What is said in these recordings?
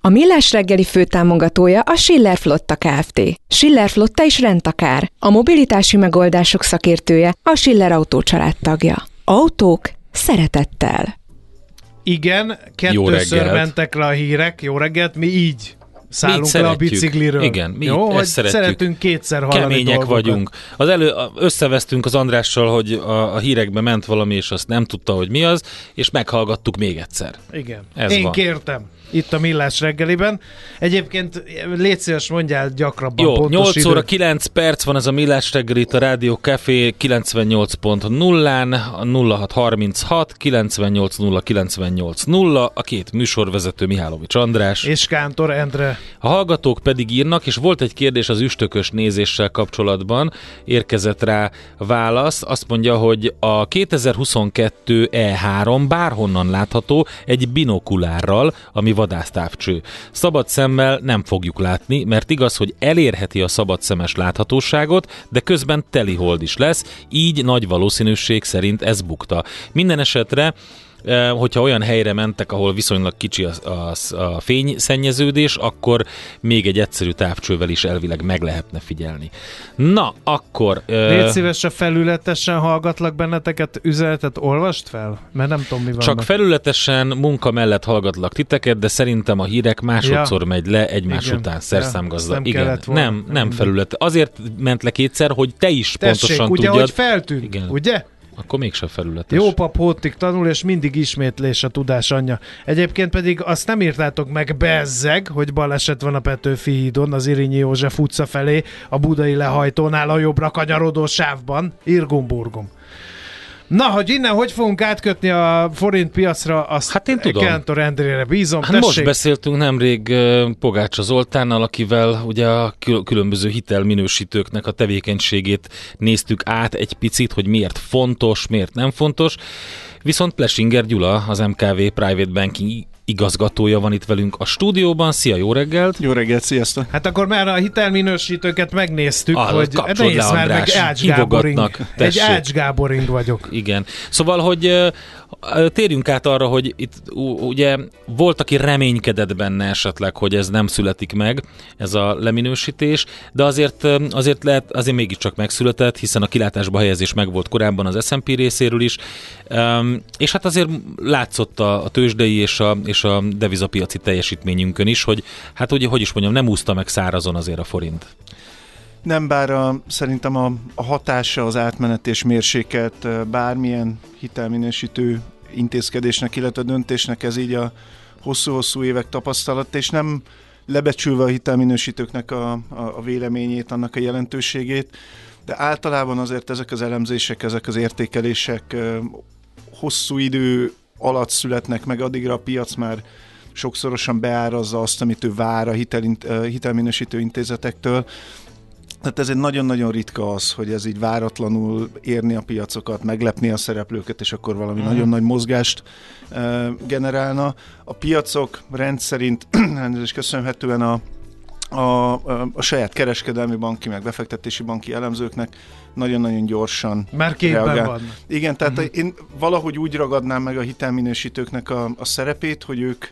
A Millás reggeli főtámogatója a Schiller Flotta Kft. Schiller Flotta is rendtakár. A mobilitási megoldások szakértője a Schiller Autó tagja. Autók szeretettel. Igen, kettőször mentek le a hírek. Jó reggelt, mi így szállunk le a bicikliről. Igen, mi Jó, ezt szeretjük. szeretünk kétszer hallani Kemények dolgokat. vagyunk. Az elő, összevesztünk az Andrással, hogy a, a hírekbe ment valami, és azt nem tudta, hogy mi az, és meghallgattuk még egyszer. Igen. Ez Én van. kértem itt a Millás reggeliben. Egyébként légy szíves, mondjál gyakrabban Jó, pontos 8 óra időt. 9 perc van ez a Millás reggel itt a Rádió Café 98.0-án, a 0636 980 980 a két műsorvezető Mihálovics András. És Kántor Endre. A hallgatók pedig írnak, és volt egy kérdés az üstökös nézéssel kapcsolatban, érkezett rá válasz, azt mondja, hogy a 2022 E3 bárhonnan látható egy binokulárral, ami vadásztávcső. Szabad szemmel nem fogjuk látni, mert igaz, hogy elérheti a szabad szemes láthatóságot, de közben telihold is lesz, így nagy valószínűség szerint ez bukta. Minden esetre hogyha olyan helyre mentek, ahol viszonylag kicsi a, a, a fényszennyeződés, akkor még egy egyszerű távcsővel is elvileg meg lehetne figyelni. Na, akkor... Légy szíves, a felületesen hallgatlak benneteket, üzenetet olvast fel? Mert nem tudom, mi van. csak felületesen munka mellett hallgatlak titeket, de szerintem a hírek másodszor Ja. megy le egymás Igen. után, Ja, szerszámgazda. ezt nem Igen, volna. nem, nem felület. Azért ment le kétszer, hogy te is Tessék, pontosan ugye, tudjad. hogy feltűnt, Igen. ugye? Akkor mégsem felületes. Jó pap hótig tanul, és mindig ismétlés a tudás anyja. Egyébként pedig azt nem írtátok meg bezzeg, hogy baleset van a Petőfi hídon, az Irinyi József utca felé, a budai lehajtónál a jobbra kanyarodó sávban. Irgum-burgum. Na, hogy innen hogy fogunk átkötni a forint piacra, azt Hát én tudom. Kántor Endrére bízom. Hát most Tessék. beszéltünk nemrég Pogácsa Zoltánnal, akivel ugye a kül- különböző hitelminősítőknek a tevékenységét néztük át egy picit, hogy miért fontos, miért nem fontos. Viszont Plesinger Gyula, az MKV Private Banking igazgatója van itt velünk a stúdióban. Szia, jó reggelt! Jó reggelt, sziasztok! Hát akkor már a hitelminősítőket megnéztük, Ah, hogy nézd le, már meg András, Ács Gáboring. Egy. Ács Gáboring vagyok. Igen. Szóval, hogy térjünk át arra, hogy itt ugye volt, aki reménykedett benne esetleg, hogy ez nem születik meg, ez a leminősítés, de azért, azért lehet, azért mégiscsak megszületett, hiszen a kilátásba helyezés meg volt korábban az S&P részéről is, és hát azért látszott a, a tőzsdei és a, és a devizapiaci teljesítményünkön is, hogy hát ugye, hogy is mondjam, nem úszta meg szárazon azért a forint. Nem, bár a, szerintem a, a hatása az átmenet és mérsékelt bármilyen hitelminősítő intézkedésnek, illetve döntésnek ez így a hosszú-hosszú évek tapasztalat, és nem lebecsülve a hitelminősítőknek a, a, a véleményét, annak a jelentőségét, de általában azért ezek az elemzések, ezek az értékelések hosszú idő alatt születnek meg, addigra a piac már sokszorosan beárazza azt, amit ő vár a hitel, hitelminősítő intézetektől. Tehát ez egy nagyon-nagyon ritka az, hogy ez így váratlanul érni a piacokat, meglepni a szereplőket, és akkor valami Mhm. nagyon nagy mozgást uh, generálna. A piacok rendszerint, és köszönhetően a, a, a, a saját kereskedelmi banki, meg befektetési banki elemzőknek nagyon-nagyon gyorsan Már képben reagál. van. Igen, tehát uh-huh. én valahogy úgy ragadnám meg a hitelminősítőknek a, a szerepét, hogy ők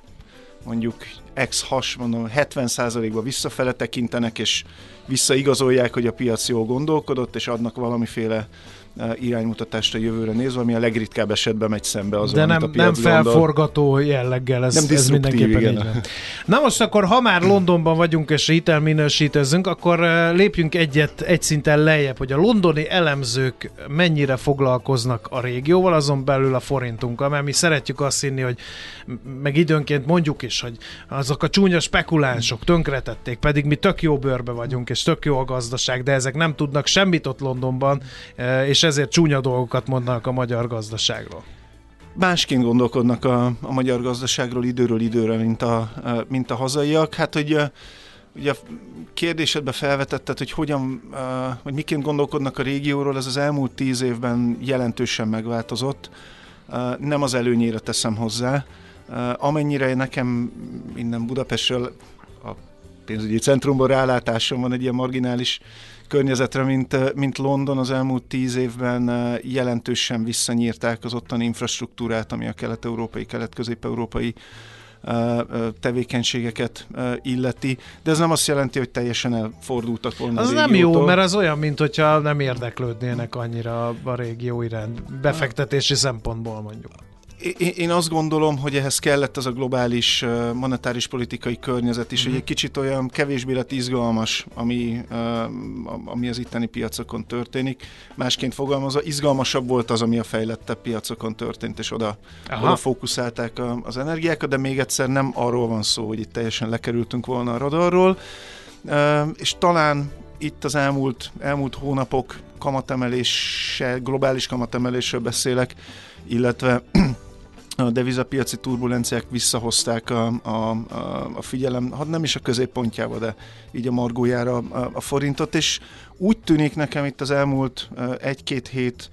mondjuk ex has, mondom, 70%-ba visszafele tekintenek, és visszaigazolják, hogy a piac jól gondolkodott, és adnak valamiféle eh, iránymutatást a jövőre nézve, ami a legritkább esetben megy szembe azzal, De nem, a nem gondol. felforgató jelleggel, ez, Nem ez mindenképpen igen. így van. Na most akkor, ha már Londonban vagyunk és hitelminősítőzünk, akkor eh, lépjünk egyet, egy szinten lejjebb, hogy a londoni elemzők mennyire foglalkoznak a régióval, azon belül a forintunkkal, mert mi szeretjük azt hinni, hogy meg időnként mondjuk is, hogy azok a csúnya spekulánsok tönkretették, pedig mi tök jó bőrbe vagyunk, és tök jó a gazdaság, de ezek nem tudnak semmit ott Londonban, eh, és ezért csúnya dolgokat mondanak a magyar gazdaságról. másként gondolkodnak a, a magyar gazdaságról időről időre, mint a, mint a hazaiak. Hát, hogy Ugye a kérdésedbe felvetetted, hogy hogyan, hogy miként gondolkodnak a régióról, ez az elmúlt tíz évben jelentősen megváltozott. Nem az előnyére teszem hozzá. Amennyire nekem innen Budapestről a pénzügyi centrumban rálátásom van egy ilyen marginális környezetre, mint, mint London az elmúlt tíz évben jelentősen visszanyírták az ottani infrastruktúrát, ami a kelet-európai, kelet-közép-európai tevékenységeket illeti, de ez nem azt jelenti, hogy teljesen elfordultak volna Az nem jó, mert az olyan, mint hogyha nem érdeklődnének annyira a régió iránt, befektetési szempontból mondjuk. Én azt gondolom, hogy ehhez kellett az a globális monetáris politikai környezet is, mm. hogy egy kicsit olyan kevésbé lett izgalmas, ami, ami az itteni piacokon történik. Másként fogalmazva, izgalmasabb volt az, ami a fejlettebb piacokon történt, és oda, oda fókuszálták az energiákat, de még egyszer nem arról van szó, hogy itt teljesen lekerültünk volna a radarról. És talán itt az elmúlt, elmúlt hónapok kamatemelése, globális kamatemelésről beszélek, illetve a devizapiaci turbulenciák visszahozták a, a, a, a figyelem, hát nem is a középpontjába, de így a margójára a, a forintot, és úgy tűnik nekem itt az elmúlt egy-két hét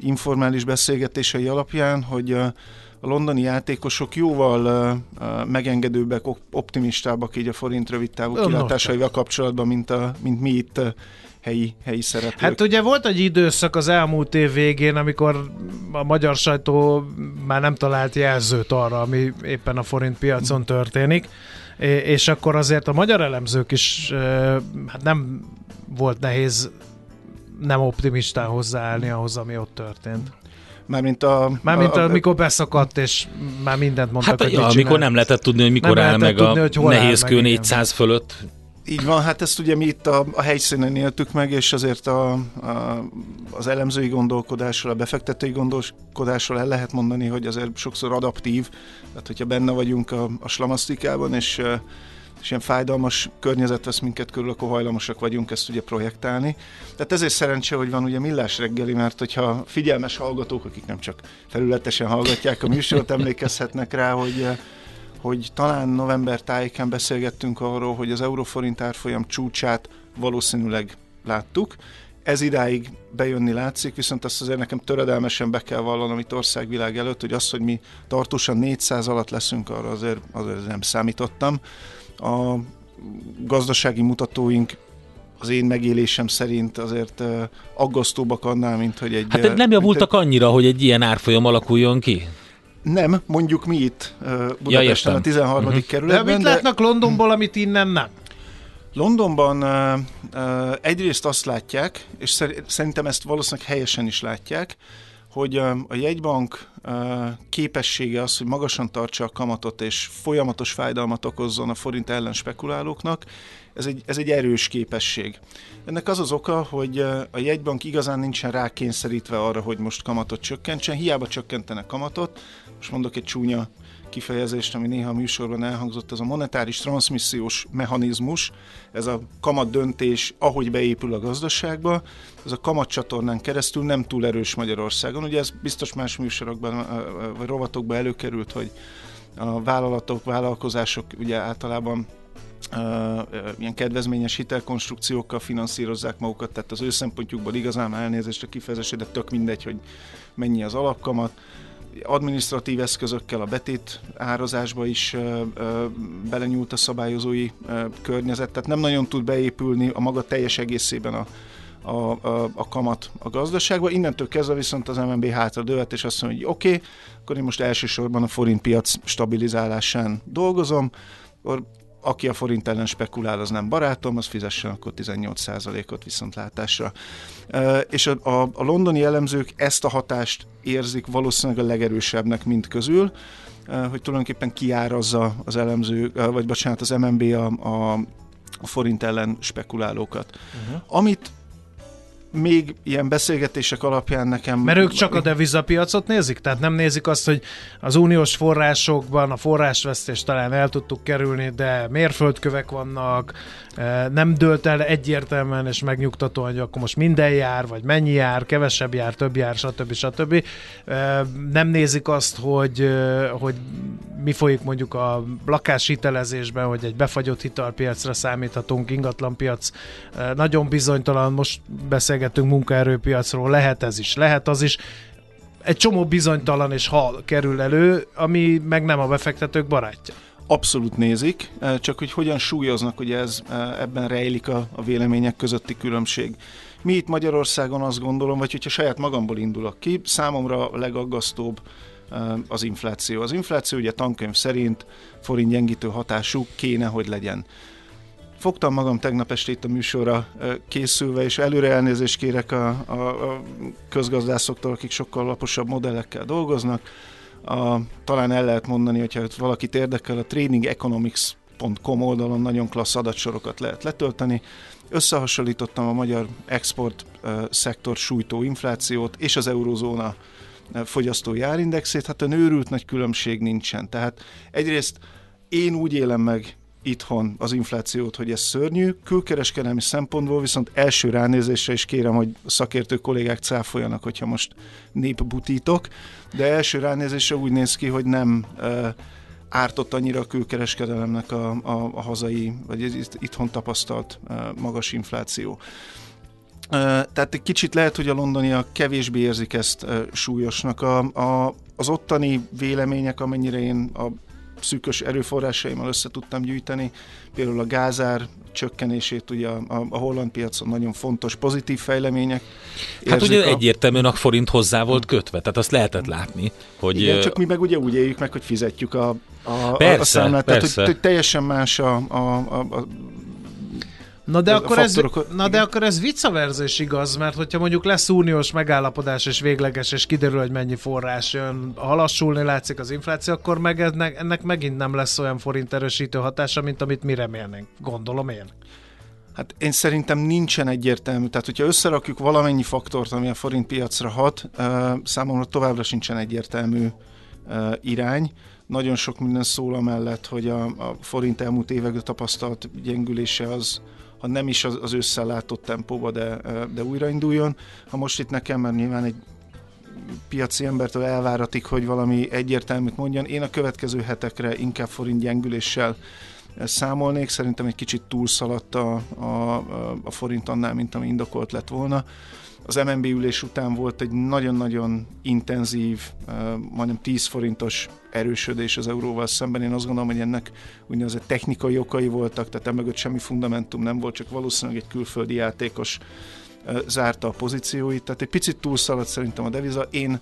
informális beszélgetései alapján, hogy a, londoni játékosok jóval megengedőbbek, optimistábbak így a forint rövid távú kilátásaival kapcsolatban, mint, a, mint mi itt helyi, helyi szereplők. Hát ugye volt egy időszak az elmúlt év végén, amikor a magyar sajtó már nem talált jelzőt arra, ami éppen a forint piacon történik, és akkor azért a magyar elemzők is hát nem volt nehéz nem optimistán hozzáállni ahhoz, ami ott történt. Mármint, a, Mármint a, amikor beszakadt, és már mindent mondtak, hát, hogy ja, amikor nem lehetett tudni, hogy mikor nem áll meg tudni, a nehéz kő 400 igen. fölött. Így van, hát ezt ugye mi itt a, a helyszínen éltük meg, és azért a, a, az elemzői gondolkodásról, a befektetői gondolkodásról el lehet mondani, hogy azért sokszor adaptív, tehát hogyha benne vagyunk a, a slamasztikában, és, és ilyen fájdalmas környezet vesz minket körül, akkor hajlamosak vagyunk ezt ugye projektálni. Tehát ezért szerencsé, hogy van ugye millás reggeli, mert hogyha figyelmes hallgatók, akik nem csak felületesen hallgatják a műsort, emlékezhetnek rá, hogy hogy talán november tájéken beszélgettünk arról, hogy az euróforint árfolyam csúcsát valószínűleg láttuk. Ez idáig bejönni látszik, viszont azt azért nekem töredelmesen be kell vallanom itt országvilág előtt, hogy az, hogy mi tartósan 400 alatt leszünk, arra azért, azért nem számítottam. A gazdasági mutatóink az én megélésem szerint azért aggasztóbbak annál, mint hogy egy... Hát nem javultak annyira, hogy egy ilyen árfolyam alakuljon ki? Nem, mondjuk mi itt Budapesten ja, a 13. Uh-huh. kerületben. De mit látnak Londonból, amit innen nem? Londonban uh, uh, egyrészt azt látják, és szerintem ezt valószínűleg helyesen is látják, hogy uh, a jegybank uh, képessége az, hogy magasan tartsa a kamatot és folyamatos fájdalmat okozzon a forint ellen spekulálóknak, ez egy, ez egy erős képesség. Ennek az az oka, hogy a jegybank igazán nincsen rákényszerítve arra, hogy most kamatot csökkentsen, hiába csökkentenek kamatot, most mondok egy csúnya kifejezést, ami néha a műsorban elhangzott, ez a monetáris transmissziós mechanizmus, ez a kamat döntés, ahogy beépül a gazdaságba, ez a kamat csatornán keresztül nem túl erős Magyarországon. Ugye ez biztos más műsorokban vagy rovatokban előkerült, hogy a vállalatok, vállalkozások ugye általában ilyen kedvezményes hitelkonstrukciókkal finanszírozzák magukat, tehát az ő szempontjukból igazán elnézést a kifejezésre, de tök mindegy, hogy mennyi az alapkamat administratív eszközökkel a betét árazásba is belenyúlt a szabályozói környezet, tehát nem nagyon tud beépülni a maga teljes egészében a, a, a, a kamat a gazdaságba. Innentől kezdve viszont az MNB hátra dőlt, és azt mondja, hogy oké, okay, akkor én most elsősorban a forint piac stabilizálásán dolgozom, akkor aki a forint ellen spekulál, az nem barátom, az fizessen akkor 18%-ot viszontlátásra. És a, a, a londoni elemzők ezt a hatást érzik valószínűleg a legerősebbnek mind közül, hogy tulajdonképpen kiárazza az elemző, vagy bocsánat, az MNB a, a, a forint ellen spekulálókat. Uh-huh. Amit még ilyen beszélgetések alapján nekem... Mert ők csak a devizapiacot nézik? Tehát nem nézik azt, hogy az uniós forrásokban a forrásvesztést talán el tudtuk kerülni, de mérföldkövek vannak, nem dölt el egyértelműen és megnyugtatóan, hogy akkor most minden jár, vagy mennyi jár, kevesebb jár, több jár, stb. stb. Nem nézik azt, hogy, hogy mi folyik mondjuk a lakáshitelezésben, hogy egy befagyott hitelpiacra számíthatunk, ingatlanpiac nagyon bizonytalan, most beszélgetünk munkaerőpiacról, lehet ez is, lehet az is, egy csomó bizonytalan és hal kerül elő, ami meg nem a befektetők barátja. Abszolút nézik, csak hogy hogyan súlyoznak, hogy ez ebben rejlik a, a vélemények közötti különbség. Mi itt Magyarországon azt gondolom, vagy hogyha saját magamból indulok ki, számomra a legaggasztóbb az infláció. Az infláció ugye tankönyv szerint forint gyengítő hatású kéne, hogy legyen. Fogtam magam tegnap este itt a műsorra készülve, és előre elnézést kérek a, a, a közgazdászoktól, akik sokkal laposabb modellekkel dolgoznak. A, talán el lehet mondani, hogyha valakit érdekel, a tradingeconomics.com oldalon nagyon klassz adatsorokat lehet letölteni. Összehasonlítottam a magyar export szektor sújtó inflációt és az eurozóna fogyasztói árindexét, hát a nőrült nagy különbség nincsen. Tehát egyrészt én úgy élem meg itthon az inflációt, hogy ez szörnyű, külkereskedelmi szempontból viszont első ránézésre is kérem, hogy a szakértő kollégák cáfoljanak, hogyha most népbutítok, de első ránézésre úgy néz ki, hogy nem e, ártott annyira a külkereskedelemnek a, a, a hazai, vagy itthon tapasztalt e, magas infláció. Tehát egy kicsit lehet, hogy a londoniak kevésbé érzik ezt súlyosnak. A, a, az ottani vélemények, amennyire én a szűkös erőforrásaimmal össze tudtam gyűjteni, például a gázár csökkenését ugye a, a, a holland piacon nagyon fontos pozitív fejlemények. Hát ugye a... egyértelműen a forint hozzá volt kötve, tehát azt lehetett látni, hogy... Igen, csak mi meg ugye úgy éljük meg, hogy fizetjük a, a, persze, a számlát, persze. tehát hogy, hogy teljesen más a, a, a, a Na de, akkor ez, na de akkor ez vice is igaz, mert hogyha mondjuk lesz uniós megállapodás és végleges, és kiderül, hogy mennyi forrás jön, halassulni látszik az infláció, akkor meg ennek, ennek megint nem lesz olyan forint erősítő hatása, mint amit mi remélnénk. Gondolom én. Hát én szerintem nincsen egyértelmű. Tehát, hogyha összerakjuk valamennyi faktort, ami a forint piacra hat, számomra továbbra sincsen egyértelmű irány. Nagyon sok minden szól amellett, hogy a, a forint elmúlt években tapasztalt gyengülése az, ha nem is az, az ősszel tempóba, de, de újrainduljon. Ha most itt nekem, mert nyilván egy piaci embertől elváratik, hogy valami egyértelműt mondjon, én a következő hetekre inkább forint gyengüléssel számolnék, szerintem egy kicsit túlszaladt a, a, a forint annál, mint ami indokolt lett volna. Az MNB ülés után volt egy nagyon-nagyon intenzív, majdnem 10 forintos erősödés az euróval szemben. Én azt gondolom, hogy ennek úgynevezett technikai okai voltak, tehát emögött semmi fundamentum nem volt, csak valószínűleg egy külföldi játékos zárta a pozícióit. Tehát egy picit túlszaladt szerintem a deviza. Én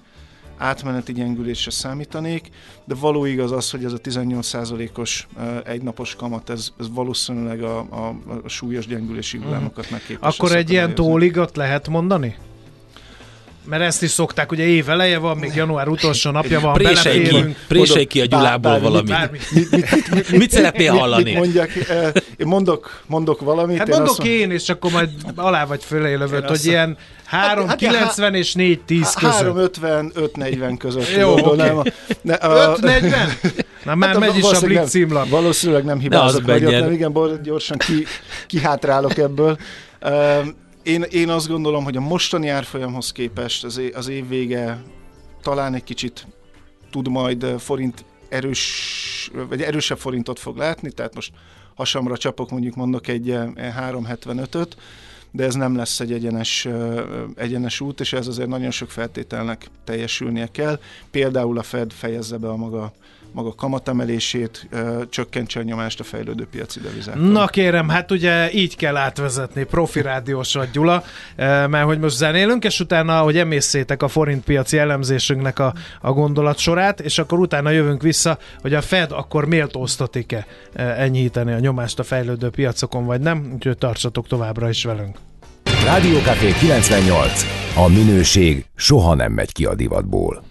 átmeneti gyengülésre számítanék, de való igaz az, hogy ez a 18%-os egynapos kamat, ez, ez valószínűleg a, a, a súlyos gyengülési hullámokat megképes. Akkor egy ilyen tóligat lehet mondani? Mert ezt is szokták, ugye év eleje van, még január utolsó napja van, Présej ki, présej ki a Gyulából valamit. Mit, mit, mit, mit, mit szeretnél hallani? Mit mondjak? Én mondok, mondok valamit. Hát én mondok azt... én, és akkor majd alá vagy fölé lövöd, hogy ilyen 3, hát, 90 hát, és 4, 10 között. 3, 50, 5, 40 között. Jó, oké. Okay. 5, 40? Na már hát megy is a Blitz címlap. Valószínűleg nem hibázok vagyok, nem igen, gyorsan ki, kihátrálok ebből. Én, én azt gondolom, hogy a mostani árfolyamhoz képest az, év, az év vége talán egy kicsit tud majd forint erős, vagy erősebb forintot fog látni, tehát most hasamra csapok, mondjuk mondok egy 375-öt, de ez nem lesz egy egyenes, egyenes út, és ez azért nagyon sok feltételnek teljesülnie kell. Például a Fed fejezze be a maga maga kamatemelését, csökkentse a nyomást a fejlődő piaci devizákon. Na kérem, hát ugye így kell átvezetni, profi rádiósat Gyula, mert hogy most zenélünk, és utána, hogy emészétek a forint piaci elemzésünknek a, a gondolat sorát, és akkor utána jövünk vissza, hogy a Fed akkor méltóztatik-e enyhíteni a nyomást a fejlődő piacokon, vagy nem, úgyhogy tartsatok továbbra is velünk. Rádió 98. A minőség soha nem megy ki a divatból.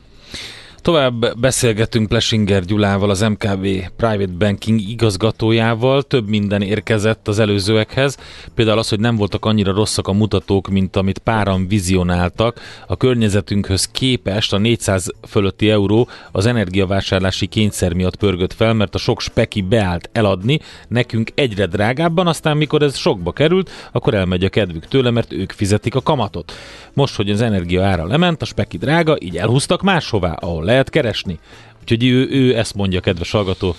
Tovább beszélgetünk Plesinger Gyulával, az MKB Private Banking igazgatójával. Több minden érkezett az előzőekhez. Például az, hogy nem voltak annyira rosszak a mutatók, mint amit páran vizionáltak. A környezetünkhöz képest a 400 fölötti euró az energiavásárlási kényszer miatt pörgött fel, mert a sok speki beállt eladni, nekünk egyre drágábban, aztán mikor ez sokba került, akkor elmegy a kedvük tőle, mert ők fizetik a kamatot. Most, hogy az energia ára lement, a speki drága, így elhúztak máshová, ahol lehet keresni. Úgyhogy ő, ő ezt mondja, kedves hallgató.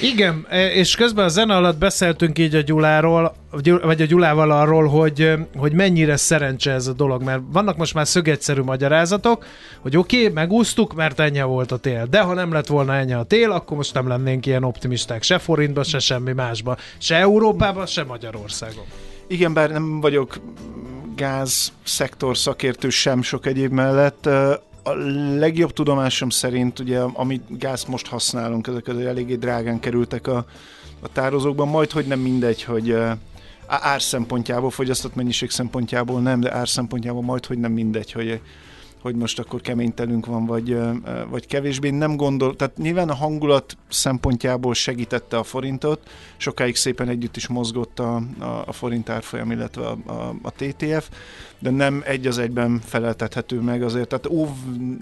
Igen, e, és közben a zene alatt beszéltünk így a Gyuláról, vagy a Gyulával arról, hogy, hogy mennyire szerencse ez a dolog, mert vannak most már szögegyszerű magyarázatok, hogy oké, okay, megúsztuk, mert ennyi volt a tél. De ha nem lett volna ennyi a tél, akkor most nem lennénk ilyen optimisták se forintba, se semmi másba, se Európában, se Magyarországon. Igen, bár nem vagyok gáz szektor szakértő sem sok egyéb mellett, a legjobb tudomásom szerint, ugye, amit gázt most használunk, ezek az eléggé drágán kerültek a, a tározókban, majd hogy nem mindegy, hogy ár szempontjából, fogyasztott mennyiség szempontjából nem, de ár szempontjából majd hogy nem mindegy, hogy hogy most akkor keménytelünk van, vagy, vagy kevésbé. Nem gondol, tehát nyilván a hangulat szempontjából segítette a forintot, sokáig szépen együtt is mozgott a, a, a forint árfolyam, illetve a, a, a TTF, de nem egy az egyben feleltethető meg azért. Tehát óv,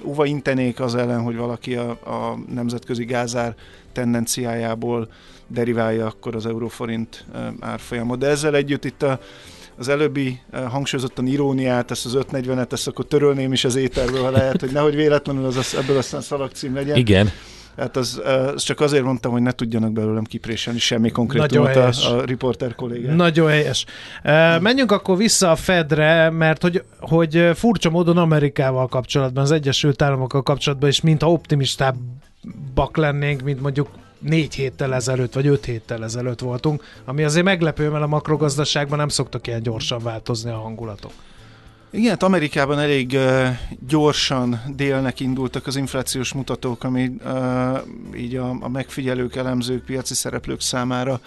óva intenék az ellen, hogy valaki a, a nemzetközi gázár tendenciájából deriválja akkor az euróforint árfolyamot. De ezzel együtt itt a az előbbi eh, hangsúlyozottan iróniát, ezt az 540-et, ezt akkor törölném is az éterből, ha lehet, hogy nehogy véletlenül az, az ebből aztán szalagcím legyen. Igen. Hát az, eh, az csak azért mondtam, hogy ne tudjanak belőlem kipréselni semmi konkrétumot a, a riporter kollégák. Nagyon helyes. Uh, menjünk akkor vissza a Fedre, mert hogy, hogy furcsa módon Amerikával kapcsolatban, az Egyesült Államokkal kapcsolatban is mintha optimistábbak lennénk, mint mondjuk négy héttel ezelőtt, vagy öt héttel ezelőtt voltunk, ami azért meglepő, mert a makrogazdaságban nem szoktak ilyen gyorsan változni a hangulatok. Igen, hát Amerikában elég gyorsan délnek indultak az inflációs mutatók, ami így a, megfigyelők, elemzők, piaci szereplők számára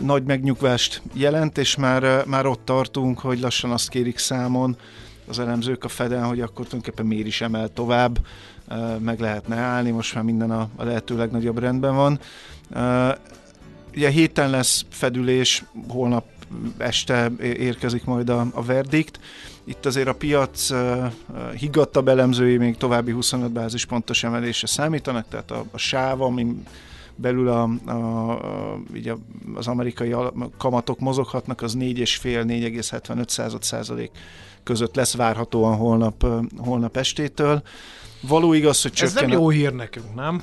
nagy megnyugvást jelent, és már, már ott tartunk, hogy lassan azt kérik számon az elemzők a Feden, hogy akkor tulajdonképpen miért is emel tovább meg lehetne állni, most már minden a, a lehető legnagyobb rendben van. Ugye héten lesz fedülés, holnap este érkezik majd a, a verdikt. Itt azért a piac uh, higgadtabb elemzői még további 25 bázispontos emelésre számítanak, tehát a, a sáv, ami belül a, a, a, ugye az amerikai kamatok mozoghatnak, az 4,5-4,75 százalék között lesz várhatóan holnap, holnap estétől. Való igaz, hogy csökken. Ez nem jó hír nekünk, nem?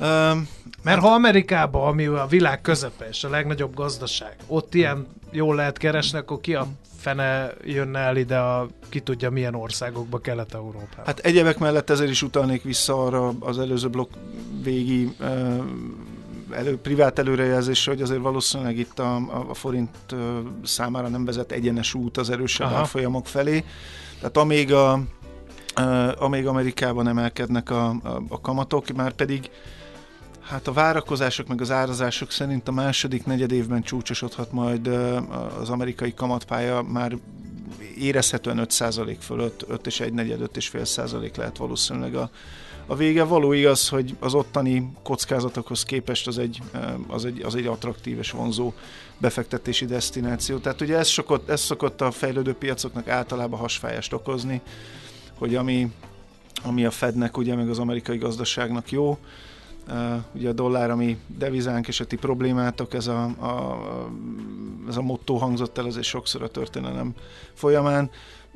Um, Mert ha Amerikában, ami a világ közepe és a legnagyobb gazdaság, ott ilyen jól lehet keresni, akkor ki a fene jönne el ide a ki tudja milyen országokba, Kelet-Európába. Hát egyebek mellett ezért is utalnék vissza arra az előző blokk végi elő, privát előrejelzésre, hogy azért valószínűleg itt a, a forint számára nem vezet egyenes út az erősebb árfolyamok felé. Tehát amíg a, amíg Amerikában emelkednek a, a, a kamatok, már pedig Hát a várakozások meg az árazások szerint a második negyed évben csúcsosodhat majd az amerikai kamatpálya már érezhetően 5% fölött, 5 és 1 negyed, 5 és fél százalék lehet valószínűleg a, a vége. Való igaz, hogy az ottani kockázatokhoz képest az egy, az egy, az egy attraktív és vonzó befektetési destináció. Tehát ugye ez szokott, ez szokott a fejlődő piacoknak általában hasfájást okozni, hogy ami, ami a Fednek, ugye, meg az amerikai gazdaságnak jó, Uh, ugye a dollár, ami devizánk és a ti problémátok, ez a, a, ez a motto hangzott el azért sokszor a történelem folyamán.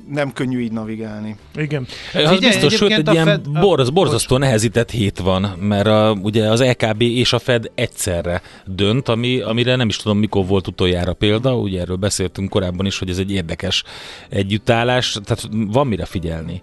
Nem könnyű így navigálni. Igen. Az Figyelj, biztos, sőt, egy ilyen Fed... borz, borzasztó Bocs. nehezített hét van, mert a, ugye az LKB és a Fed egyszerre dönt, ami, amire nem is tudom, mikor volt utoljára példa, ugye erről beszéltünk korábban is, hogy ez egy érdekes együttállás, tehát van mire figyelni.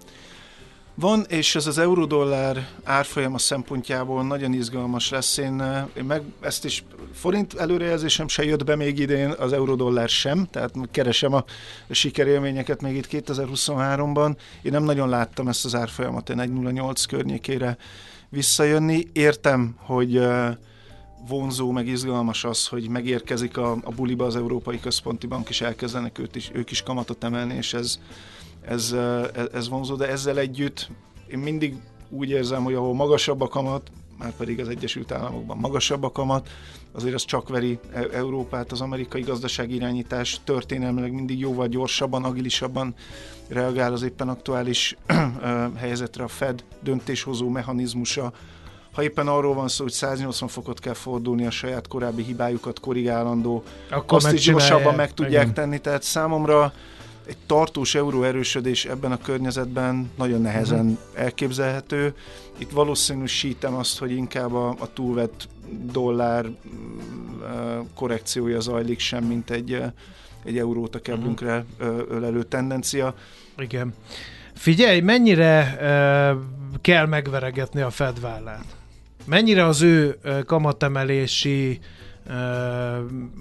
Van, és ez az eurodollár árfolyama szempontjából nagyon izgalmas lesz. Én, én meg ezt is forint előrejelzésem se jött be még idén, az eurodollár sem, tehát keresem a sikerélményeket még itt 2023-ban. Én nem nagyon láttam ezt az árfolyamat, én 1.08 környékére visszajönni. Értem, hogy vonzó, meg izgalmas az, hogy megérkezik a, a buliba az Európai Központi Bank, és elkezdenek őt is, ők is kamatot emelni, és ez, ez, ez vonzó, de ezzel együtt én mindig úgy érzem, hogy ahol magasabb a kamat, már pedig az Egyesült Államokban magasabb a kamat, azért az csak veri e- Európát, az amerikai gazdaságirányítás történelmileg mindig jóval gyorsabban, agilisabban reagál az éppen aktuális helyzetre. A Fed döntéshozó mechanizmusa, ha éppen arról van szó, hogy 180 fokot kell fordulni a saját korábbi hibájukat korrigálandó, Akkor azt is gyorsabban meg tudják Igen. tenni, tehát számomra egy tartós euró erősödés ebben a környezetben nagyon nehezen uh-huh. elképzelhető. Itt valószínűsítem azt, hogy inkább a, a túlvett dollár uh, korrekciója zajlik sem, mint egy, egy eurót a keblünkre uh-huh. ölelő tendencia. Igen. Figyelj, mennyire uh, kell megveregetni a Fed vállát? Mennyire az ő uh, kamatemelési uh,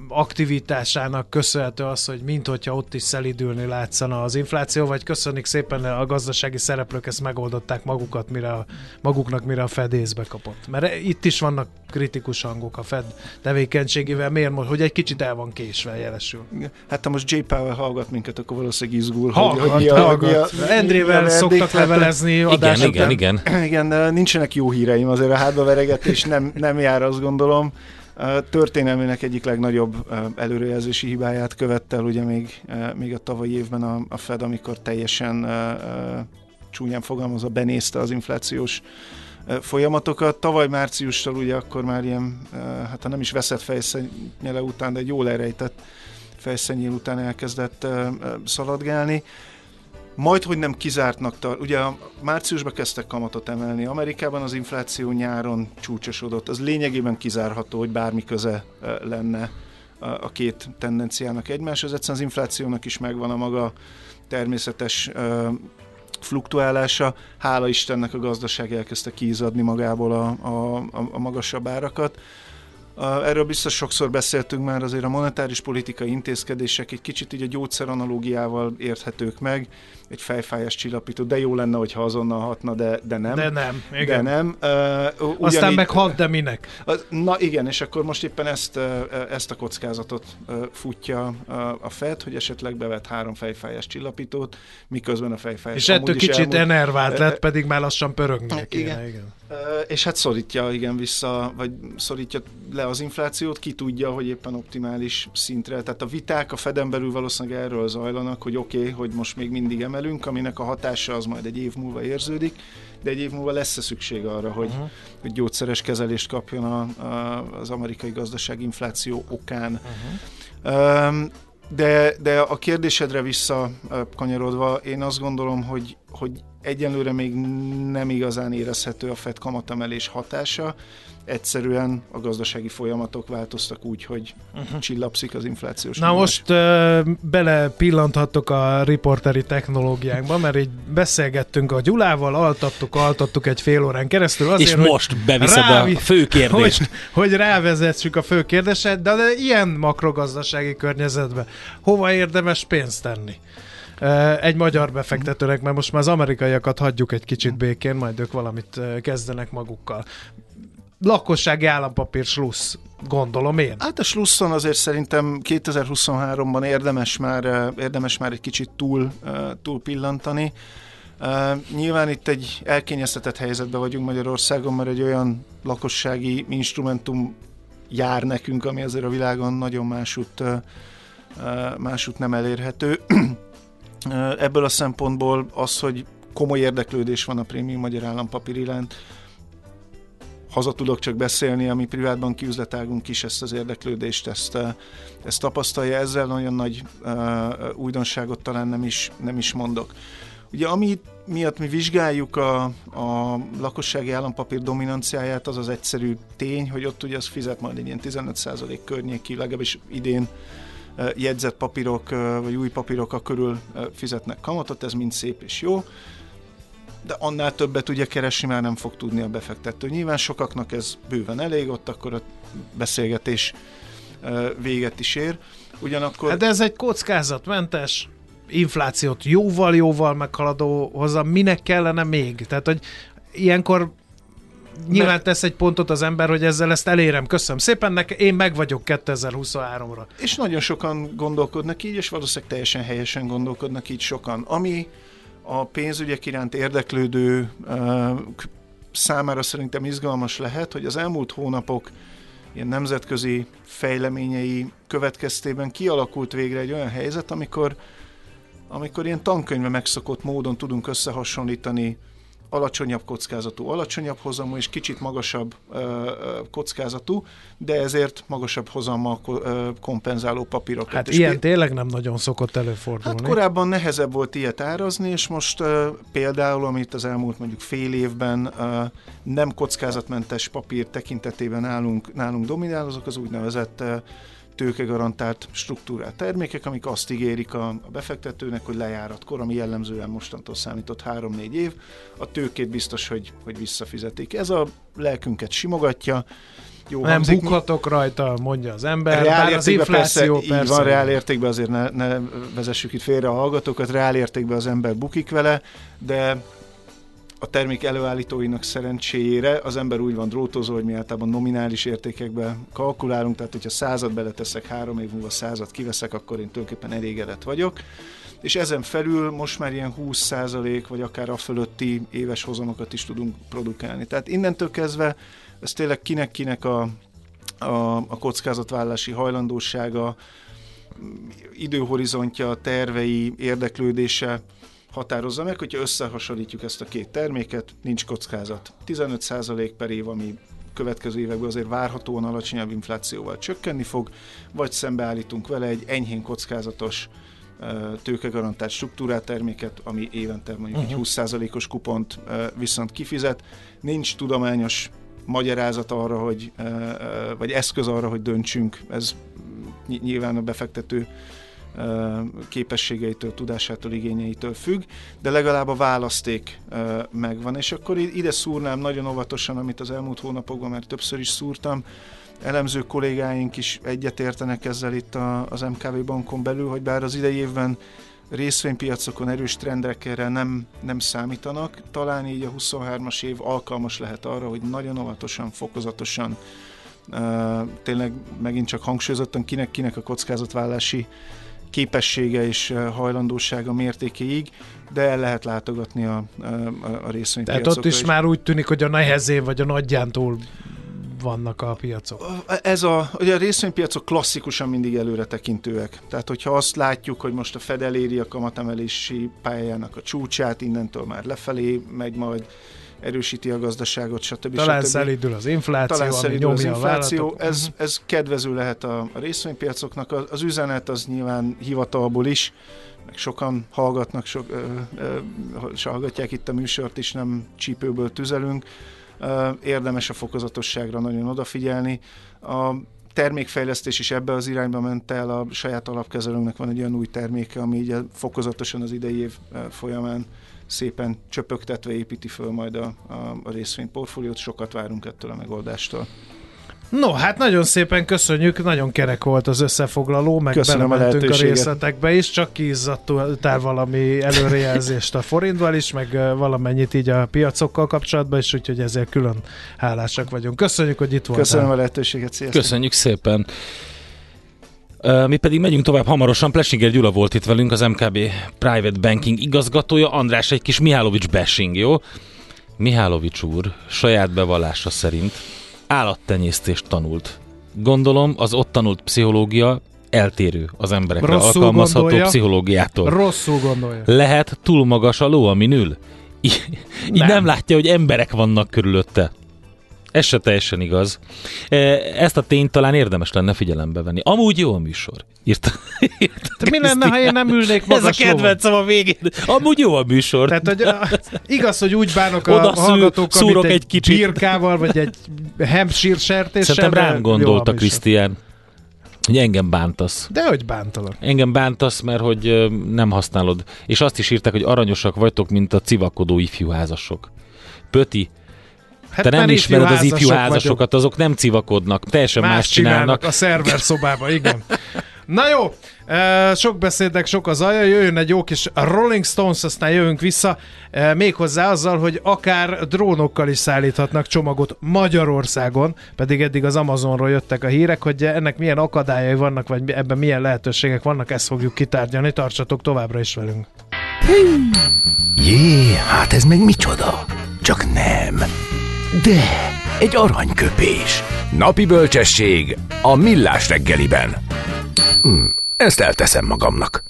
aktivitásának köszönhető az, hogy minthogyha ott is szelidülni látszana az infláció, vagy köszönjük szépen a gazdasági szereplők ezt megoldották magukat, mire a, maguknak, mire a Fed észbe kapott. Mert itt is vannak kritikus hangok a Fed tevékenységével, miért most, hogy egy kicsit el van késve jelesül. Hát ha most J. Powell hallgat minket, akkor valószínűleg izgul. Hallgat, hogy, hogy a, hallgat. A, Endrével szoktak hát, levelezni igen, igen, igen, igen. Igen, nincsenek jó híreim, azért a hátba veregetés nem, nem jár, azt gondolom történelmének egyik legnagyobb előrejelzési hibáját követte el ugye még, még a tavalyi évben a, a Fed, amikor teljesen csúnyán fogalmazva benézte az inflációs folyamatokat. Tavaly márciustól ugye akkor már ilyen, hát ha nem is veszett fejszennyele után, de egy jól elrejtett fejszennyél után elkezdett szaladgálni majd, hogy nem kizártnak tart. Ugye márciusban kezdtek kamatot emelni, Amerikában az infláció nyáron csúcsosodott, az lényegében kizárható, hogy bármi köze lenne a két tendenciának egymáshoz. Egyszerűen az inflációnak is megvan a maga természetes fluktuálása. Hála Istennek a gazdaság elkezdte kiizadni magából a, a, a magasabb árakat. Erről biztos sokszor beszéltünk már, azért a monetáris politikai intézkedések egy kicsit így a gyógyszer analógiával érthetők meg, egy fejfájás csillapító, de jó lenne, hogyha azonnal hatna, de, de nem. De nem, igen. De nem. Uh, ugyanígy, Aztán meg hat, de minek? Na igen, és akkor most éppen ezt, ezt a kockázatot futja a Fed, hogy esetleg bevet három fejfájás csillapítót, miközben a fejfájás És ettől kicsit elmúlt, enervált lett, pedig már lassan pörögnie kéne, igen. igen. És hát szorítja, igen, vissza, vagy szorítja le az inflációt, ki tudja, hogy éppen optimális szintre. Tehát a viták a Feden belül valószínűleg erről zajlanak, hogy oké, okay, hogy most még mindig emelünk, aminek a hatása az majd egy év múlva érződik, de egy év múlva lesz-e szükség arra, hogy, uh-huh. hogy gyógyszeres kezelést kapjon a, a, az amerikai gazdaság infláció okán. Uh-huh. Um, de, de a kérdésedre vissza kanyarodva, én azt gondolom, hogy, hogy egyenlőre még nem igazán érezhető a FED kamatemelés hatása, egyszerűen a gazdasági folyamatok változtak úgy, hogy uh-huh. csillapszik az inflációs Na nyomás. most uh, bele pillanthattok a riporteri technológiánkba, mert így beszélgettünk a Gyulával, altattuk, altattuk egy fél órán keresztül azért, És most beviszed rávi, a fő kérdést. Hogy, hogy rávezessük a fő kérdéset, de, de ilyen makrogazdasági környezetben hova érdemes pénzt tenni? egy magyar befektetőnek, mert most már az amerikaiakat hagyjuk egy kicsit békén, majd ők valamit kezdenek magukkal lakossági állampapír slussz, gondolom én. Hát a slusszon azért szerintem 2023-ban érdemes már, érdemes már egy kicsit túl, túl pillantani. Uh, nyilván itt egy elkényeztetett helyzetben vagyunk Magyarországon, mert egy olyan lakossági instrumentum jár nekünk, ami azért a világon nagyon másút, uh, másút nem elérhető. ebből a szempontból az, hogy komoly érdeklődés van a prémium magyar állampapír iránt, haza tudok csak beszélni, ami privátban kiüzletágunk is ezt az érdeklődést, ezt, eh, ezt tapasztalja, ezzel nagyon nagy uh, újdonságot talán nem is, nem is mondok. Ugye ami miatt mi vizsgáljuk a, a lakossági állampapír dominanciáját, az az egyszerű tény, hogy ott ugye az fizet majd egy ilyen 15% környéki, legalábbis idén jegyzett papírok, vagy új papírok a körül fizetnek kamatot, ez mind szép és jó de annál többet ugye keresni már nem fog tudni a befektető. Nyilván sokaknak ez bőven elég, ott akkor a beszélgetés véget is ér. Ugyanakkor... Hát ez egy kockázatmentes inflációt jóval-jóval meghaladó hozzá, minek kellene még? Tehát, hogy ilyenkor nyilván Mert... tesz egy pontot az ember, hogy ezzel ezt elérem. Köszönöm szépen, nek, én meg vagyok 2023-ra. És nagyon sokan gondolkodnak így, és valószínűleg teljesen helyesen gondolkodnak így sokan. Ami a pénzügyek iránt érdeklődő számára szerintem izgalmas lehet, hogy az elmúlt hónapok ilyen nemzetközi fejleményei következtében kialakult végre egy olyan helyzet, amikor, amikor ilyen tankönyve megszokott módon tudunk összehasonlítani alacsonyabb kockázatú, alacsonyabb hozamú és kicsit magasabb kockázatú, de ezért magasabb hozammal kompenzáló papírokat. Hát és ilyen tényleg nem nagyon szokott előfordulni. Hát korábban nehezebb volt ilyet árazni, és most például, amit az elmúlt mondjuk fél évben nem kockázatmentes papír tekintetében nálunk, nálunk dominál, azok az úgynevezett tőkegarantált struktúrát termékek, amik azt ígérik a, a befektetőnek, hogy lejáratkor, ami jellemzően mostantól számított 3-4 év, a tőkét biztos, hogy, hogy visszafizetik. Ez a lelkünket simogatja, jó nem hangzik, bukhatok rajta, mondja az ember, reál az infláció persze, persze, így van, reál értékben azért ne, ne vezessük itt félre a hallgatókat, reál értékben az ember bukik vele, de a termék előállítóinak szerencséjére az ember úgy van drótozó, hogy mi általában nominális értékekbe kalkulálunk, tehát hogyha század beleteszek, három év múlva század kiveszek, akkor én tulajdonképpen elégedett vagyok. És ezen felül most már ilyen 20% vagy akár a fölötti éves hozamokat is tudunk produkálni. Tehát innentől kezdve ez tényleg kinek-kinek a, a, a kockázatvállalási hajlandósága, időhorizontja, tervei, érdeklődése, határozza meg, hogyha összehasonlítjuk ezt a két terméket, nincs kockázat. 15% per év, ami következő években azért várhatóan alacsonyabb inflációval csökkenni fog, vagy szembeállítunk vele egy enyhén kockázatos tőkegarantált struktúrát terméket, ami évente mondjuk uh-huh. egy 20%-os kupont viszont kifizet. Nincs tudományos magyarázat arra, hogy, vagy eszköz arra, hogy döntsünk, ez nyilván a befektető képességeitől, tudásától, igényeitől függ, de legalább a választék megvan. És akkor ide szúrnám nagyon óvatosan, amit az elmúlt hónapokban már többször is szúrtam, elemző kollégáink is egyetértenek ezzel itt az MKV bankon belül, hogy bár az idei évben részvénypiacokon erős trendekre nem, nem számítanak, talán így a 23-as év alkalmas lehet arra, hogy nagyon óvatosan, fokozatosan, uh, tényleg megint csak hangsúlyozottan kinek-kinek a kockázatvállalási képessége és hajlandósága mértékéig, de el lehet látogatni a, a, a részvénypiacokra. Tehát ott is, is már úgy tűnik, hogy a nehezén vagy a nagyján túl vannak a piacok? Ez a, ugye a részvénypiacok klasszikusan mindig előre tekintőek. Tehát, hogyha azt látjuk, hogy most a Fed eléri a kamatemelési pályának a csúcsát, innentől már lefelé megy majd, erősíti a gazdaságot, stb. Talán stb. szelidül az infláció, Talán ami nyomja az infláció. A ez, mhm. ez kedvező lehet a, a részvénypiacoknak. Az, az üzenet az nyilván hivatalból is, meg sokan hallgatnak, sok, ö, ö, hallgatják itt a műsort is, nem csípőből tüzelünk. Ö, érdemes a fokozatosságra nagyon odafigyelni. A termékfejlesztés is ebbe az irányba ment el, a saját alapkezelőnknek van egy olyan új terméke, ami így fokozatosan az idei év folyamán szépen csöpögtetve építi föl majd a, a, a részvényportfóliót. Sokat várunk ettől a megoldástól. No, hát nagyon szépen köszönjük, nagyon kerek volt az összefoglaló, meg Köszönöm belementünk a, a részletekbe is, csak kiizzadtál valami előrejelzést a forintval is, meg valamennyit így a piacokkal kapcsolatban is, úgyhogy ezért külön hálásak vagyunk. Köszönjük, hogy itt voltál. Köszönöm a lehetőséget, sziasztok. Köszönjük szépen. Mi pedig megyünk tovább hamarosan. Plesinger Gyula volt itt velünk, az MKB Private Banking igazgatója. András, egy kis Mihálovics bashing, jó? Mihálovics úr saját bevallása szerint állattenyésztést tanult. Gondolom az ott tanult pszichológia eltérő az emberekre Rosszul alkalmazható gondolja. pszichológiától. Rosszul gondolja. Lehet túl magas a ló, amin ül? Így nem. így nem látja, hogy emberek vannak körülötte. Ez se teljesen igaz. E, ezt a tényt talán érdemes lenne figyelembe venni. Amúgy jó a műsor. Írta, írta mi lenne, ha én nem ülnék magas Ez a kedvencem a végén. Amúgy jó a műsor. Tehát, hogy a, igaz, hogy úgy bánok a Oda hallgatókkal, mint egy, egy kicsit. birkával, vagy egy Hampshire sertéssel. Szerintem rám gondolta Krisztián. Hogy engem bántasz. De hogy bántalak? Engem bántasz, mert hogy nem használod. És azt is írták, hogy aranyosak vagytok, mint a civakodó ifjúházasok. Pöti, Hát Te nem ismered az ifjú házasokat, vagyok. azok nem civakodnak, teljesen más, más csinálnak. csinálnak. a szerver szobába, igen. Na jó, sok beszédnek sok az aja, jöjjön egy jó kis Rolling Stones, aztán jövünk vissza, méghozzá azzal, hogy akár drónokkal is szállíthatnak csomagot Magyarországon, pedig eddig az Amazonról jöttek a hírek, hogy ennek milyen akadályai vannak, vagy ebben milyen lehetőségek vannak, ezt fogjuk kitárgyalni, tartsatok továbbra is velünk. Hű. Jé, hát ez meg micsoda? Csak nem. De, egy aranyköpés. Napi bölcsesség a millás reggeliben. Hm, ezt elteszem magamnak.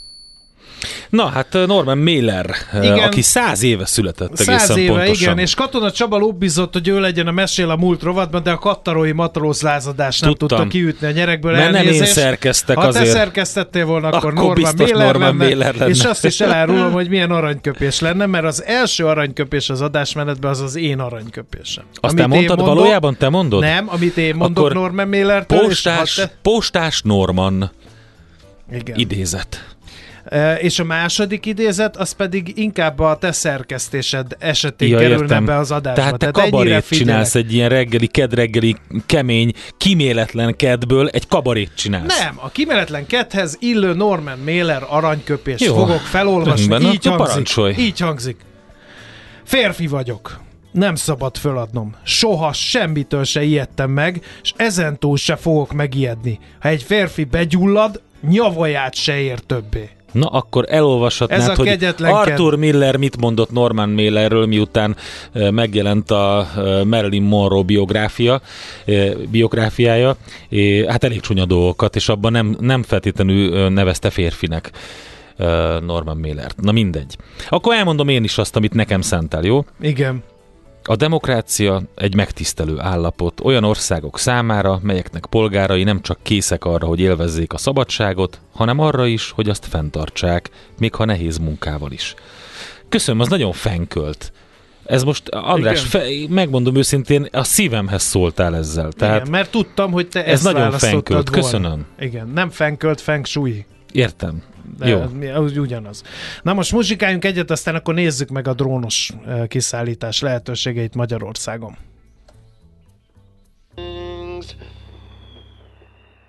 Na, hát Norman Mailer, igen. aki száz éve született száz éve, pontosan. igen, és Katona Csaba lobbizott, hogy ő legyen a mesél a múlt rovatban, de a kattarói matróz lázadás nem tudta kiütni a nyerekből Mert nem én szerkeztek ha azért. Ha te szerkesztettél volna, akkor, akkor Norman, Mailer, Norman lenne, Mailer lenne. És azt is elárulom, hogy milyen aranyköpés lenne, mert az első aranyköpés az adásmenetben az az én aranyköpésem. Azt te mondtad? Mondok, valójában te mondod? Nem, amit én mondok akkor Norman Mailertől. Postás, te... postás Norman igen. idézet. És a második idézet, az pedig inkább a te szerkesztésed esetén ja, kerülne értem. be az adásba. Tehát te Tehát kabarét csinálsz egy ilyen reggeli, kedreggeli, kemény, kiméletlen kedből egy kabarét csinálsz. Nem, a kiméletlen kedhez illő Norman Mailer aranyköpést Jó. fogok felolvasni. Rendben, így hangzik. Parancsolj. Így hangzik. Férfi vagyok. Nem szabad föladnom. Soha semmitől se ijedtem meg, és ezentúl se fogok megijedni. Ha egy férfi begyullad, nyavaját se ér többé. Na, akkor elolvashatnád, Ez a hogy Arthur Miller mit mondott Norman Mailerről, miután megjelent a Marilyn Monroe biográfia, biográfiája. Hát elég csúnya dolgokat, és abban nem, nem feltétlenül nevezte férfinek. Norman Mailer. Na mindegy. Akkor elmondom én is azt, amit nekem szentel, jó? Igen. A demokrácia egy megtisztelő állapot olyan országok számára, melyeknek polgárai nem csak készek arra, hogy élvezzék a szabadságot, hanem arra is, hogy azt fenntartsák, még ha nehéz munkával is. Köszönöm, az nagyon fenkölt. Ez most, András, fe, megmondom őszintén, a szívemhez szóltál ezzel. Tehát Igen, mert tudtam, hogy te ez ezt nagyon fenkölt. Volna. Köszönöm. Igen, nem fenkölt, feng shui. Értem. De Jó. Az ugyanaz. Na most muzsikáljunk egyet, aztán akkor nézzük meg a drónos kiszállítás lehetőségeit Magyarországon.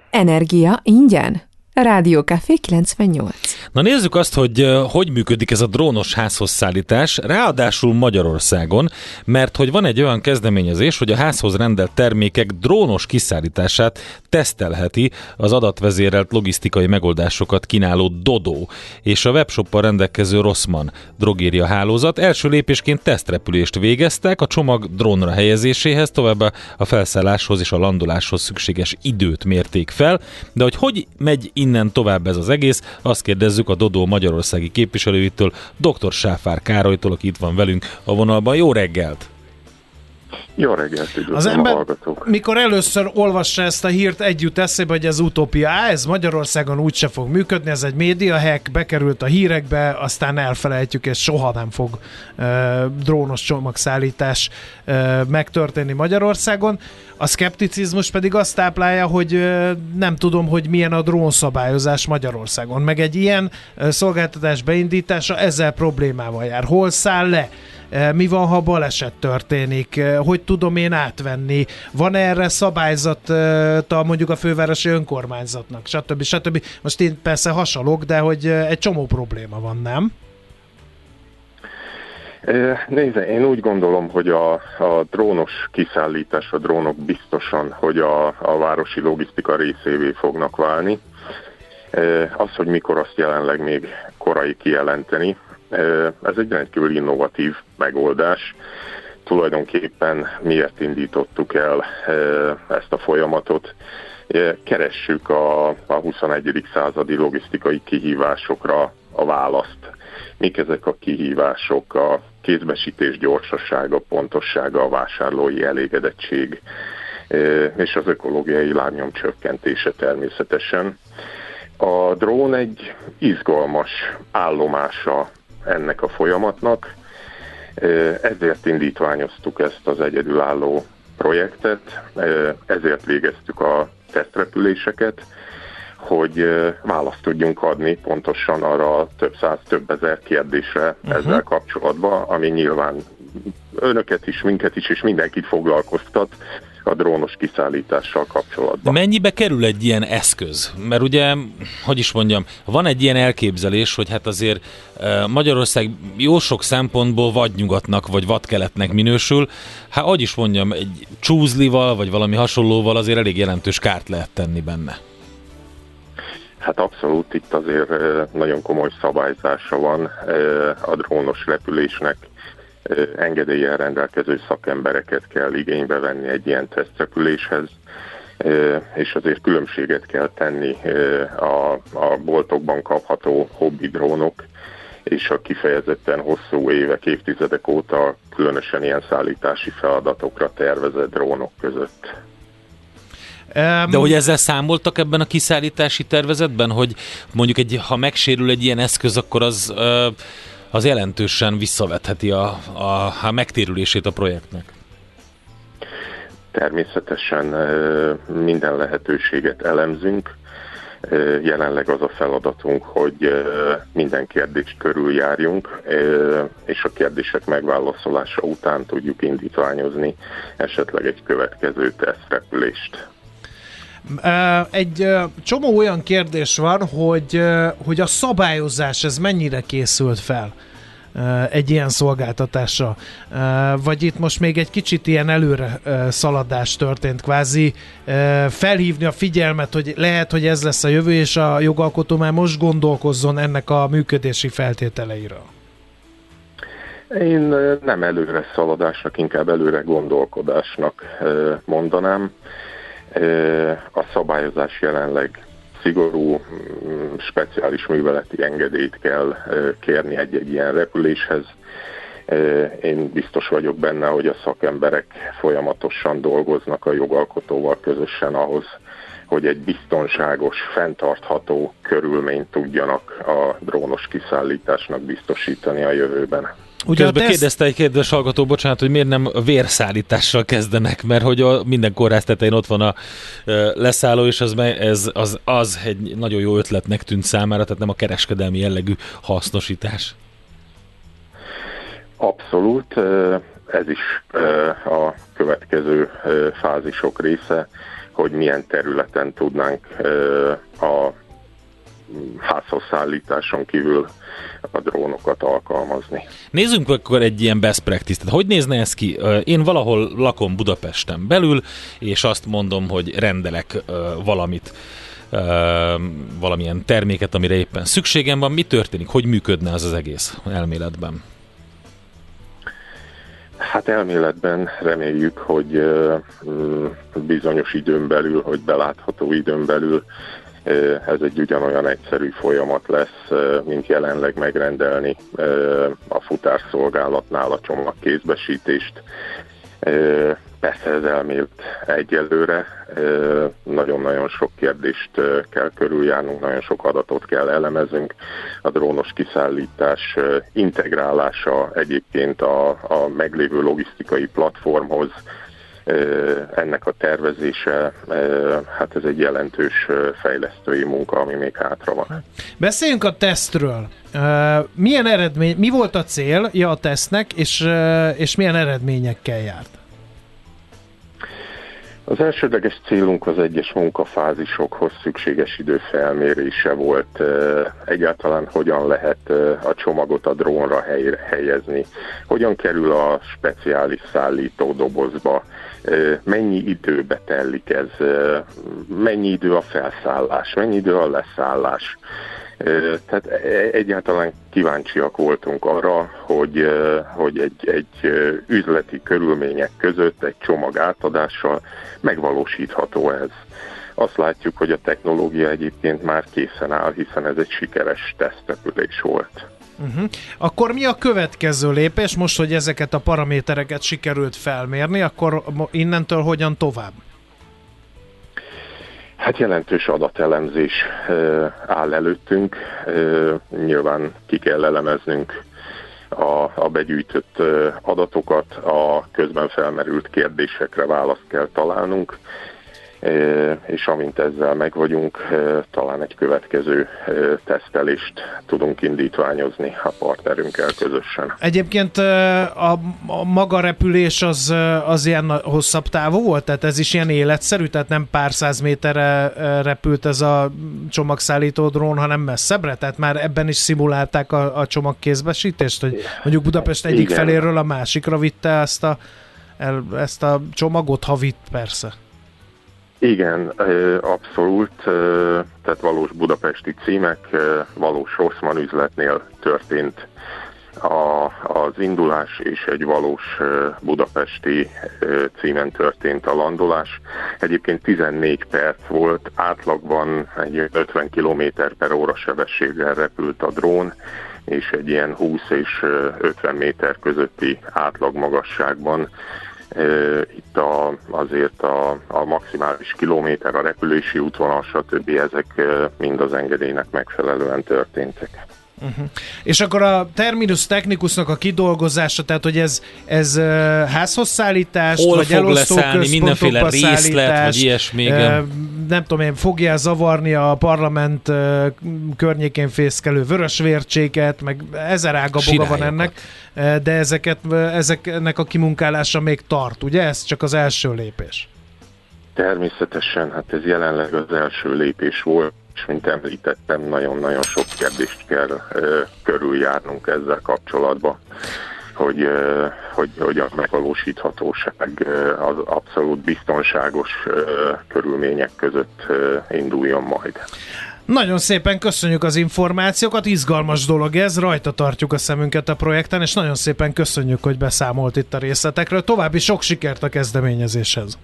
Energia ingyen? Rádió Café 98. Na nézzük azt, hogy hogy működik ez a drónos házhoz szállítás, ráadásul Magyarországon, mert hogy van egy olyan kezdeményezés, hogy a házhoz rendelt termékek drónos kiszállítását tesztelheti az adatvezérelt logisztikai megoldásokat kínáló Dodo és a webshoppal rendelkező Rossmann drogéria hálózat. Első lépésként tesztrepülést végeztek a csomag drónra helyezéséhez, továbbá a felszálláshoz és a landoláshoz szükséges időt mérték fel, de hogy hogy megy innen tovább ez az egész, azt kérdezzük a Dodó magyarországi képviselőitől, dr. Sáfár Károlytól, aki itt van velünk a vonalban. Jó reggelt! Jó reggelt, az ember, a hallgatók. mikor először olvassa ezt a hírt, együtt eszébe, hogy ez utópia. Á, ez Magyarországon úgyse fog működni, ez egy média hack, bekerült a hírekbe, aztán elfelejtjük, és soha nem fog uh, drónos csomagszállítás uh, megtörténni Magyarországon. A szkepticizmus pedig azt táplálja, hogy uh, nem tudom, hogy milyen a drónszabályozás Magyarországon. Meg egy ilyen uh, szolgáltatás beindítása ezzel problémával jár. Hol száll le? Mi van, ha baleset történik, hogy tudom én átvenni, van erre szabályzata mondjuk a fővárosi önkormányzatnak, stb. stb. Most én persze hasalok, de hogy egy csomó probléma van, nem? Nézze, én úgy gondolom, hogy a, a drónos kiszállítás, a drónok biztosan, hogy a, a városi logisztika részévé fognak válni. Az, hogy mikor azt jelenleg még korai kijelenteni, ez egy rendkívül innovatív megoldás. Tulajdonképpen miért indítottuk el ezt a folyamatot? Keressük a, a 21. századi logisztikai kihívásokra a választ. Mik ezek a kihívások? A kézbesítés gyorsasága, pontossága, a vásárlói elégedettség és az ökológiai lábnyom csökkentése természetesen. A drón egy izgalmas állomása ennek a folyamatnak. Ezért indítványoztuk ezt az egyedülálló projektet, ezért végeztük a tesztrepüléseket, hogy választ tudjunk adni pontosan arra a több száz, több ezer kérdésre uh-huh. ezzel kapcsolatban, ami nyilván önöket is, minket is, és mindenkit foglalkoztat, a drónos kiszállítással kapcsolatban. Mennyibe kerül egy ilyen eszköz? Mert ugye, hogy is mondjam, van egy ilyen elképzelés, hogy hát azért e, Magyarország jó sok szempontból vagy nyugatnak, vagy vadkeletnek minősül. Hát, hogy is mondjam, egy csúzlival, vagy valami hasonlóval azért elég jelentős kárt lehet tenni benne. Hát abszolút itt azért nagyon komoly szabályzása van a drónos repülésnek. Engedélyen rendelkező szakembereket kell igénybe venni egy ilyen tesztrepüléshez, és azért különbséget kell tenni a, a boltokban kapható hobbi drónok és a kifejezetten hosszú évek, évtizedek óta különösen ilyen szállítási feladatokra tervezett drónok között. De hogy ezzel számoltak ebben a kiszállítási tervezetben, hogy mondjuk egy, ha megsérül egy ilyen eszköz, akkor az, az jelentősen visszavetheti a, a, a megtérülését a projektnek? Természetesen minden lehetőséget elemzünk. Jelenleg az a feladatunk, hogy minden kérdést körüljárjunk, és a kérdések megválaszolása után tudjuk indítványozni esetleg egy következő tesztrepülést. Egy csomó olyan kérdés van, hogy, hogy a szabályozás ez mennyire készült fel egy ilyen szolgáltatásra. Vagy itt most még egy kicsit ilyen előre szaladás történt, kvázi felhívni a figyelmet, hogy lehet, hogy ez lesz a jövő, és a jogalkotó már most gondolkozzon ennek a működési feltételeiről. Én nem előre szaladásnak, inkább előre gondolkodásnak mondanám. A szabályozás jelenleg szigorú, mm, speciális műveleti engedélyt kell kérni egy-egy ilyen repüléshez. Én biztos vagyok benne, hogy a szakemberek folyamatosan dolgoznak a jogalkotóval közösen ahhoz, hogy egy biztonságos, fenntartható körülményt tudjanak a drónos kiszállításnak biztosítani a jövőben. Ugye Közben teszt... kérdezte egy kérdés hallgató, bocsánat, hogy miért nem vérszállítással kezdenek, mert hogy a, minden kórház tetején ott van a leszálló, és az, ez, az, az egy nagyon jó ötletnek tűnt számára, tehát nem a kereskedelmi jellegű hasznosítás. Abszolút, ez is a következő fázisok része, hogy milyen területen tudnánk a házhoz szállításon kívül a drónokat alkalmazni. Nézzünk akkor egy ilyen best practice Tehát hogy nézne ez ki? Én valahol lakom Budapesten belül, és azt mondom, hogy rendelek valamit valamilyen terméket, amire éppen szükségem van. Mi történik? Hogy működne az az egész elméletben? Hát elméletben reméljük, hogy bizonyos időn belül, hogy belátható időn belül ez egy ugyanolyan egyszerű folyamat lesz, mint jelenleg megrendelni a futárszolgálatnál a csomagkézbesítést. Persze ez elmélt egyelőre, nagyon-nagyon sok kérdést kell körüljárnunk, nagyon sok adatot kell elemezünk. A drónos kiszállítás integrálása egyébként a, a meglévő logisztikai platformhoz, ennek a tervezése, hát ez egy jelentős fejlesztői munka, ami még hátra van. Beszéljünk a tesztről. Milyen eredmény, mi volt a célja a tesztnek, és, és milyen eredményekkel járt? Az elsődleges célunk az egyes munkafázisokhoz szükséges idő felmérése volt. Egyáltalán hogyan lehet a csomagot a drónra helyezni, hogyan kerül a speciális szállító dobozba, mennyi időbe telik ez, mennyi idő a felszállás, mennyi idő a leszállás. Tehát e, egyáltalán kíváncsiak voltunk arra, hogy, hogy egy, egy üzleti körülmények között egy csomag átadással megvalósítható ez. Azt látjuk, hogy a technológia egyébként már készen áll, hiszen ez egy sikeres tesztrepülés volt. Uh-huh. Akkor mi a következő lépés? Most, hogy ezeket a paramétereket sikerült felmérni, akkor innentől hogyan tovább? Hát jelentős adatelemzés áll előttünk. Nyilván ki kell elemeznünk a, a begyűjtött adatokat, a közben felmerült kérdésekre választ kell találnunk, és amint ezzel meg vagyunk, talán egy következő tesztelést tudunk indítványozni a partnerünkkel közösen. Egyébként a, a maga repülés az, az ilyen hosszabb távú volt? Tehát ez is ilyen életszerű? Tehát nem pár száz méterre repült ez a csomagszállító drón, hanem messzebbre? Tehát már ebben is szimulálták a, a csomagkézbesítést? Hogy mondjuk Budapest egyik Igen. feléről a másikra vitte ezt a, ezt a csomagot, ha vitt persze. Igen, abszolút, tehát valós budapesti címek, valós Rosszman üzletnél történt a, az indulás és egy valós budapesti címen történt a landolás. Egyébként 14 perc volt, átlagban egy 50 km per óra sebességgel repült a drón, és egy ilyen 20 és 50 méter közötti átlagmagasságban itt a, azért a, a maximális kilométer, a repülési útvonal, stb. ezek mind az engedélynek megfelelően történtek. Uh-huh. És akkor a terminus technicusnak a kidolgozása, tehát hogy ez, ez uh, házhoz szállítást, Hol vagy fog leszállni, mindenféle részlet, vagy ilyesmi. Uh, nem tudom én, fogja zavarni a parlament környékén fészkelő vörösvércséket, meg ezer ága boga van ennek, de ezeket, ezeknek a kimunkálása még tart, ugye? Ez csak az első lépés. Természetesen, hát ez jelenleg az első lépés volt és mint említettem, nagyon-nagyon sok kérdést kell ö, körüljárnunk ezzel kapcsolatban, hogy, hogy, hogy a megvalósíthatóság az abszolút biztonságos körülmények között induljon majd. Nagyon szépen köszönjük az információkat, izgalmas dolog ez, rajta tartjuk a szemünket a projekten, és nagyon szépen köszönjük, hogy beszámolt itt a részletekről. További sok sikert a kezdeményezéshez!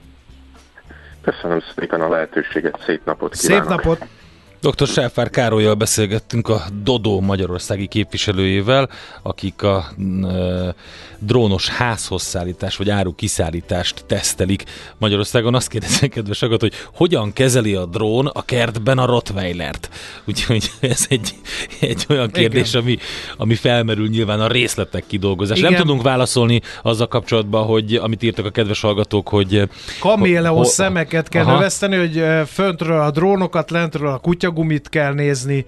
Köszönöm szépen a lehetőséget, szép napot kívánok! Szép napot! Dr. Sáfár Károlyjal beszélgettünk a Dodó magyarországi képviselőjével, akik a e, drónos házhoz szállítás vagy áru kiszállítást tesztelik Magyarországon. Azt kérdezem, kedves agat, hogy hogyan kezeli a drón a kertben a Rottweilert? Úgyhogy ez egy, egy olyan kérdés, ami, ami felmerül nyilván a részletek kidolgozás. Nem tudunk válaszolni azzal kapcsolatban, hogy amit írtak a kedves hallgatók, hogy... Kaméleon szemeket kell növeszteni, hogy föntről a drónokat, lentről a kutya gumit kell nézni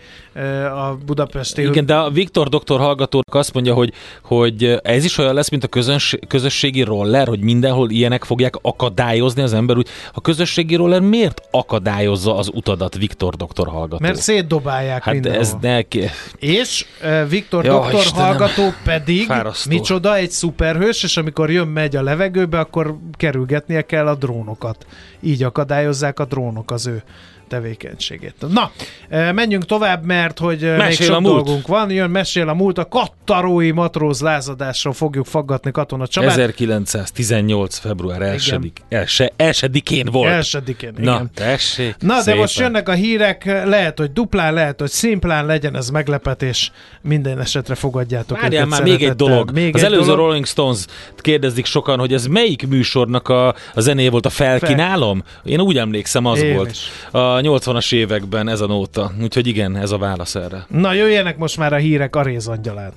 a budapesti... Igen, de a Viktor doktor hallgatónak azt mondja, hogy, hogy ez is olyan lesz, mint a közöns, közösségi roller, hogy mindenhol ilyenek fogják akadályozni az ember, úgy a közösségi roller miért akadályozza az utadat, Viktor doktor hallgató? Mert szétdobálják hát mindenhol. ez neki... És uh, Viktor ja, doktor Istenem. hallgató pedig, Fárasztó. micsoda, egy szuperhős, és amikor jön, megy a levegőbe, akkor kerülgetnie kell a drónokat. Így akadályozzák a drónok az ő tevékenységét. Na, e, menjünk tovább, mert hogy e, mesél még sok a múlt. dolgunk van. Jön, mesél a múlt. A kattarói matróz lázadásról fogjuk faggatni Katona Csabát. 1918. február 1 első, elsődikén volt. Elsődikén, igen. Na, tessék. Na, szépen. de most jönnek a hírek, lehet, hogy duplán, lehet, hogy szimplán legyen ez meglepetés. Minden esetre fogadjátok Várjál már még egy dolog. Még az egy előző dolog. Rolling Stones kérdezik sokan, hogy ez melyik műsornak a, a zené volt a felkínálom? Én úgy emlékszem, az Én volt. Is. A 80-as években ez a nóta. Úgyhogy igen, ez a válasz erre. Na jöjjenek most már a hírek a rézangyalán.